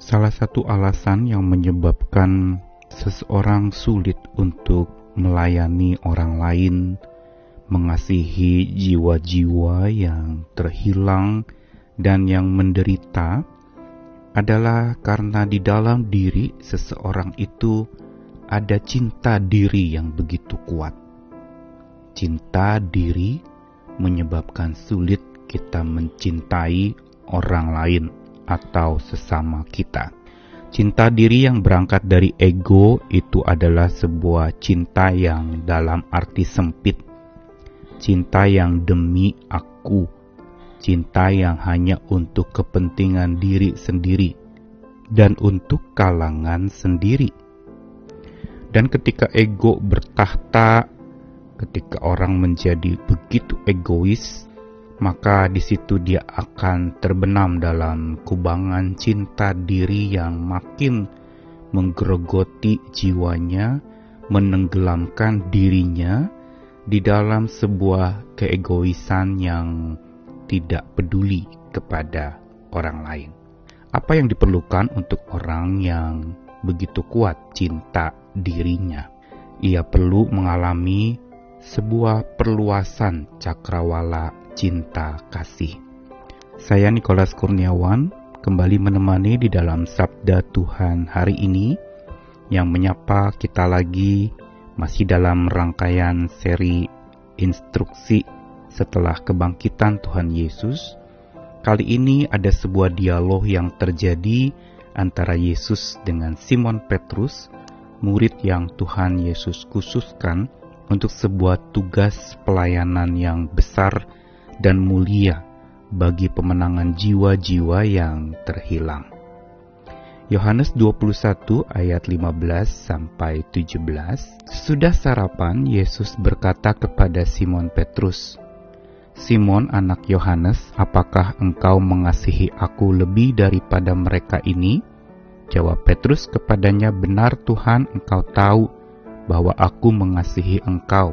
Salah satu alasan yang menyebabkan seseorang sulit untuk melayani orang lain, mengasihi jiwa-jiwa yang terhilang dan yang menderita, adalah karena di dalam diri seseorang itu ada cinta diri yang begitu kuat. Cinta diri menyebabkan sulit kita mencintai orang lain atau sesama kita. Cinta diri yang berangkat dari ego itu adalah sebuah cinta yang dalam arti sempit. Cinta yang demi aku. Cinta yang hanya untuk kepentingan diri sendiri dan untuk kalangan sendiri. Dan ketika ego bertahta, ketika orang menjadi begitu egois, maka di situ dia akan terbenam dalam kubangan cinta diri yang makin menggerogoti jiwanya, menenggelamkan dirinya di dalam sebuah keegoisan yang tidak peduli kepada orang lain. Apa yang diperlukan untuk orang yang begitu kuat cinta dirinya? Ia perlu mengalami sebuah perluasan cakrawala cinta kasih. Saya Nikolas Kurniawan kembali menemani di dalam Sabda Tuhan hari ini yang menyapa kita lagi masih dalam rangkaian seri instruksi setelah kebangkitan Tuhan Yesus. Kali ini ada sebuah dialog yang terjadi antara Yesus dengan Simon Petrus, murid yang Tuhan Yesus khususkan untuk sebuah tugas pelayanan yang besar dan mulia bagi pemenangan jiwa-jiwa yang terhilang. Yohanes 21 ayat 15 sampai 17. Sudah sarapan, Yesus berkata kepada Simon Petrus, Simon anak Yohanes, apakah engkau mengasihi aku lebih daripada mereka ini? Jawab Petrus kepadanya, benar Tuhan, engkau tahu bahwa aku mengasihi engkau.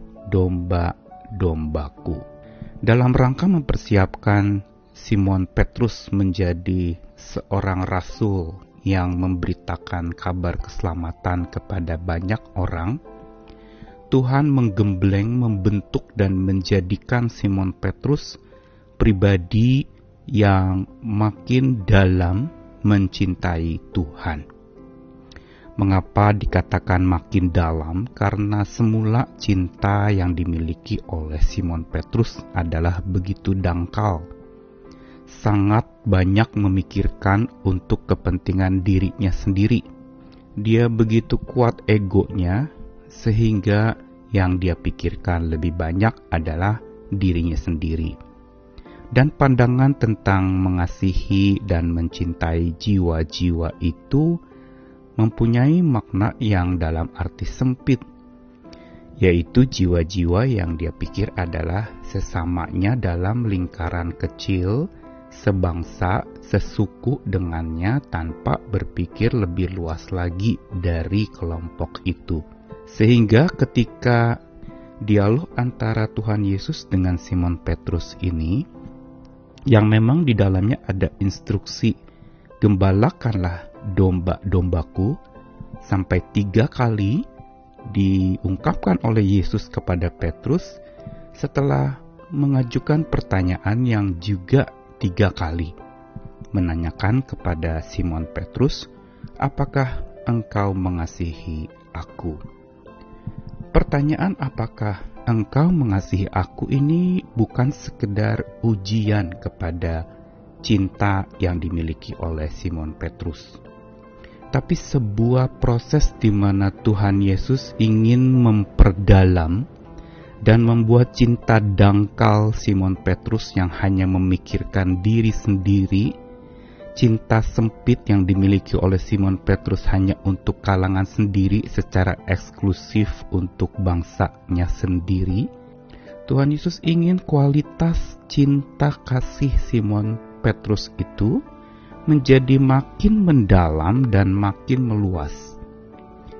domba-dombaku. Dalam rangka mempersiapkan Simon Petrus menjadi seorang rasul yang memberitakan kabar keselamatan kepada banyak orang, Tuhan menggembleng, membentuk, dan menjadikan Simon Petrus pribadi yang makin dalam mencintai Tuhan. Mengapa dikatakan makin dalam? Karena semula cinta yang dimiliki oleh Simon Petrus adalah begitu dangkal. Sangat banyak memikirkan untuk kepentingan dirinya sendiri. Dia begitu kuat egonya sehingga yang dia pikirkan lebih banyak adalah dirinya sendiri. Dan pandangan tentang mengasihi dan mencintai jiwa-jiwa itu mempunyai makna yang dalam arti sempit, yaitu jiwa-jiwa yang dia pikir adalah sesamanya dalam lingkaran kecil, sebangsa, sesuku dengannya tanpa berpikir lebih luas lagi dari kelompok itu. Sehingga ketika dialog antara Tuhan Yesus dengan Simon Petrus ini, yang memang di dalamnya ada instruksi, gembalakanlah domba-dombaku sampai tiga kali diungkapkan oleh Yesus kepada Petrus setelah mengajukan pertanyaan yang juga tiga kali menanyakan kepada Simon Petrus, "Apakah engkau mengasihi aku?" Pertanyaan apakah engkau mengasihi aku ini bukan sekedar ujian kepada cinta yang dimiliki oleh Simon Petrus. Tapi sebuah proses di mana Tuhan Yesus ingin memperdalam dan membuat cinta dangkal Simon Petrus yang hanya memikirkan diri sendiri cinta sempit yang dimiliki oleh Simon Petrus hanya untuk kalangan sendiri secara eksklusif untuk bangsanya sendiri. Tuhan Yesus ingin kualitas cinta kasih Simon Petrus itu menjadi makin mendalam dan makin meluas.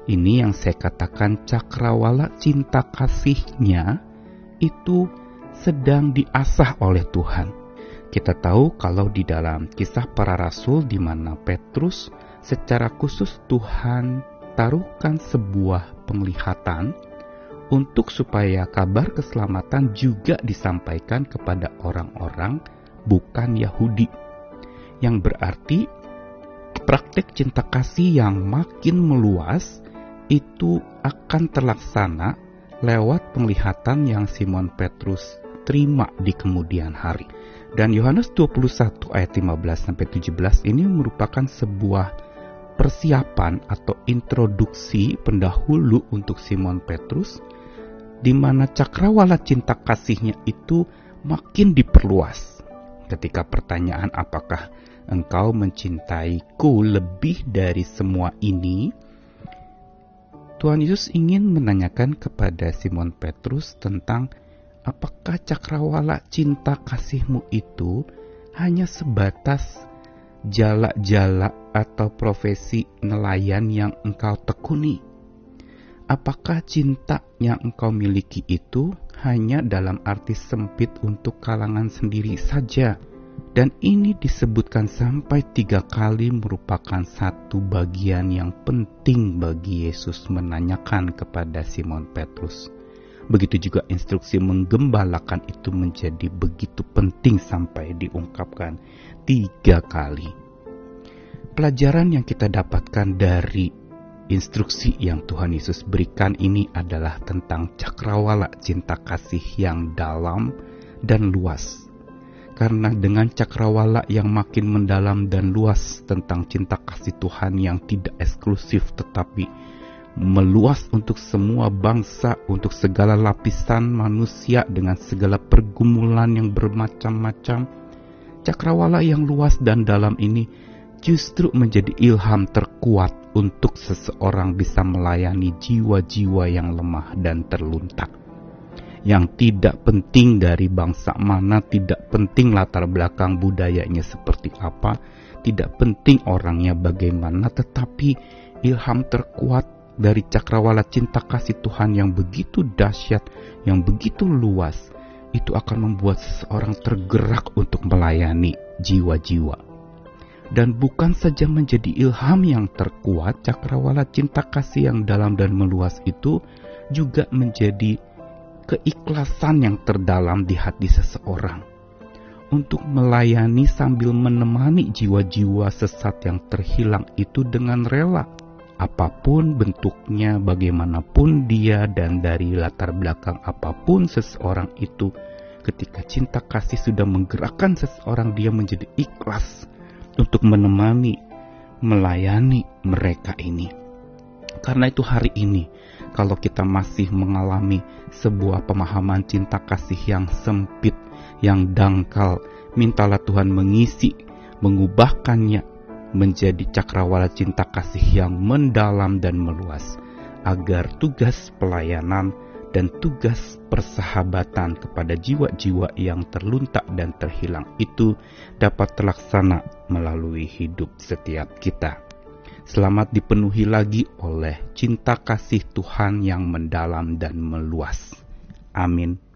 Ini yang saya katakan cakrawala cinta kasihnya itu sedang diasah oleh Tuhan kita tahu kalau di dalam kisah para rasul di mana Petrus secara khusus Tuhan taruhkan sebuah penglihatan untuk supaya kabar keselamatan juga disampaikan kepada orang-orang bukan Yahudi. Yang berarti praktek cinta kasih yang makin meluas itu akan terlaksana lewat penglihatan yang Simon Petrus terima di kemudian hari. Dan Yohanes 21 ayat 15 sampai 17 ini merupakan sebuah persiapan atau introduksi pendahulu untuk Simon Petrus di mana cakrawala cinta kasihnya itu makin diperluas. Ketika pertanyaan apakah engkau mencintaiku lebih dari semua ini, Tuhan Yesus ingin menanyakan kepada Simon Petrus tentang apakah cakrawala cinta kasihmu itu hanya sebatas jalak-jalak atau profesi nelayan yang engkau tekuni? Apakah cinta yang engkau miliki itu hanya dalam arti sempit untuk kalangan sendiri saja? Dan ini disebutkan sampai tiga kali merupakan satu bagian yang penting bagi Yesus menanyakan kepada Simon Petrus. Begitu juga instruksi menggembalakan itu menjadi begitu penting sampai diungkapkan tiga kali. Pelajaran yang kita dapatkan dari instruksi yang Tuhan Yesus berikan ini adalah tentang cakrawala cinta kasih yang dalam dan luas. Karena dengan cakrawala yang makin mendalam dan luas tentang cinta kasih Tuhan yang tidak eksklusif tetapi meluas untuk semua bangsa, untuk segala lapisan manusia dengan segala pergumulan yang bermacam-macam. Cakrawala yang luas dan dalam ini justru menjadi ilham terkuat untuk seseorang bisa melayani jiwa-jiwa yang lemah dan terluntak. Yang tidak penting dari bangsa mana, tidak penting latar belakang budayanya seperti apa, tidak penting orangnya bagaimana, tetapi ilham terkuat dari cakrawala cinta kasih Tuhan yang begitu dahsyat, yang begitu luas, itu akan membuat seseorang tergerak untuk melayani jiwa-jiwa. Dan bukan saja menjadi ilham yang terkuat, cakrawala cinta kasih yang dalam dan meluas itu juga menjadi keikhlasan yang terdalam di hati seseorang untuk melayani sambil menemani jiwa-jiwa sesat yang terhilang itu dengan rela apa pun bentuknya, bagaimanapun dia, dan dari latar belakang apa pun seseorang itu, ketika cinta kasih sudah menggerakkan seseorang, dia menjadi ikhlas untuk menemani, melayani mereka ini. Karena itu, hari ini, kalau kita masih mengalami sebuah pemahaman cinta kasih yang sempit, yang dangkal, mintalah Tuhan mengisi, mengubahkannya menjadi cakrawala cinta kasih yang mendalam dan meluas, agar tugas pelayanan dan tugas persahabatan kepada jiwa-jiwa yang terluntak dan terhilang itu dapat terlaksana melalui hidup setiap kita. Selamat dipenuhi lagi oleh cinta kasih Tuhan yang mendalam dan meluas. Amin.